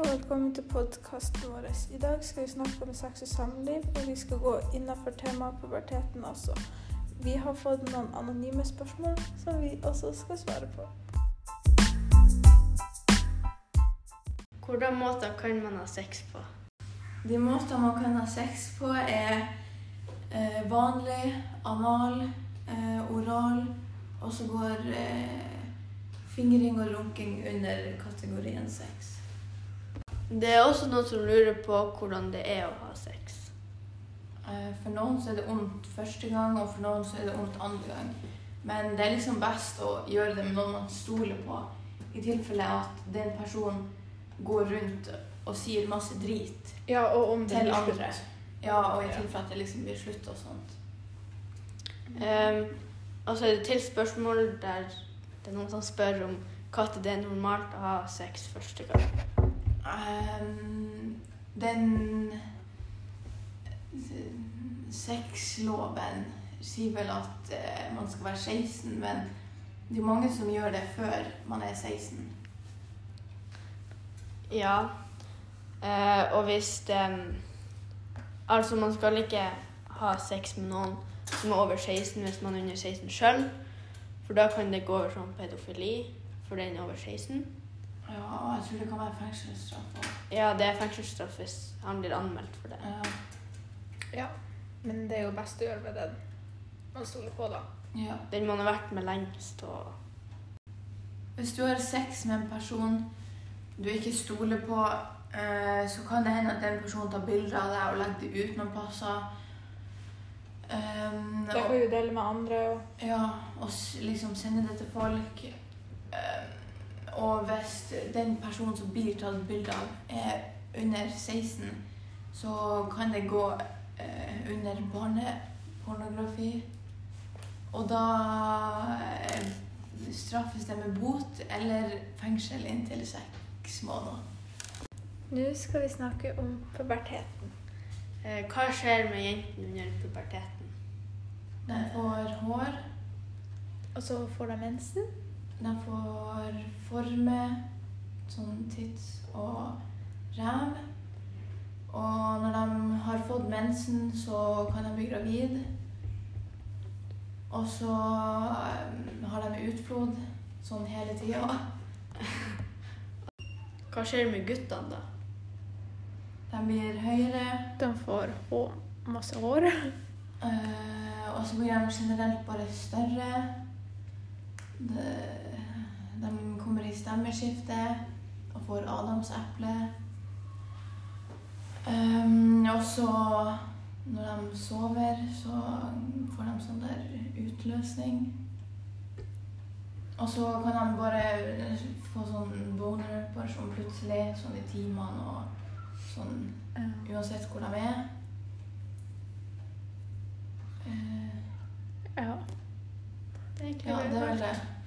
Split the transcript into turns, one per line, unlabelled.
velkommen til podkasten vår. I dag skal vi snakke om sex og samliv, og vi skal gå innenfor temaet puberteten også. Vi har fått noen anonyme spørsmål som vi også skal svare på.
Hvordan måter kan man ha sex på?
De måter man kan ha sex på, er eh, vanlig, anal, eh, oral, og så går eh, fingring og runking under kategorien sex.
Det er også noen som lurer på hvordan det er å ha sex.
Eh, For noen så er det vondt første gang, og for noen så er det vondt andre gang. Men det er liksom best å gjøre det med noen man stoler på, i tilfelle at den personen går rundt og sier masse drit
Ja, og om
til andre. Ja, og i tilfelle at det liksom blir slutt og sånt.
Um, og så er det til spørsmål der det er noen som spør om når det er normalt å ha sex første gang.
Ehm, den sexloven sier vel at uh, man skal være 16, men det er mange som gjør det før man er 16.
Ja. uh, og hvis det Altså, man skal ikke ha sex med noen som er over 16 hvis man er under 16 sjøl. For da kan det gå over som pedofili for den over 16.
Ja, og jeg tror det kan være fengselsstraff også.
Ja, det er fengselsstraff hvis han blir anmeldt for det.
Ja.
Ja, men det er jo best å gjøre med den man stoler på, da.
ja.
Den man har vært med lengst og
Hvis du har sex med en person du ikke stoler på, eh, så kan det hende at den personen tar bilder av deg og legger det ut noen plasser. Um,
Det kan jo dele med andre. og
Ja, og liksom sende det til folk. Eh, og hvis den personen som blir tatt bilde av, er under 16, så kan det gå eh, under barnepornografi. Og da eh, straffes det med bot eller fengsel inntil seks måneder.
Nå skal vi snakke om puberteten.
eh, Hva skjer med jentene under puberteten?
De får hår,
Og så får de mensen.
de får forme, sånn tits og ræv. Og når de har fått mensen, så kan de bli gravid. Og så eh, har de utflod sånn hele tida.
Hva skjer med guttene, da?
De blir høyere,
De får hår, masse hår.
Uh, og så blir de generelt bare større. De, de kommer i stemmeskifte og får adamseple. Um, og så når de sover, så får de sånn der utløsning. Og så kan de bare få sånn boner bare sånn plutselig, sånn i timene og sånn uansett hvor de er. Uh,
Ja. Det er egentlig
ja, det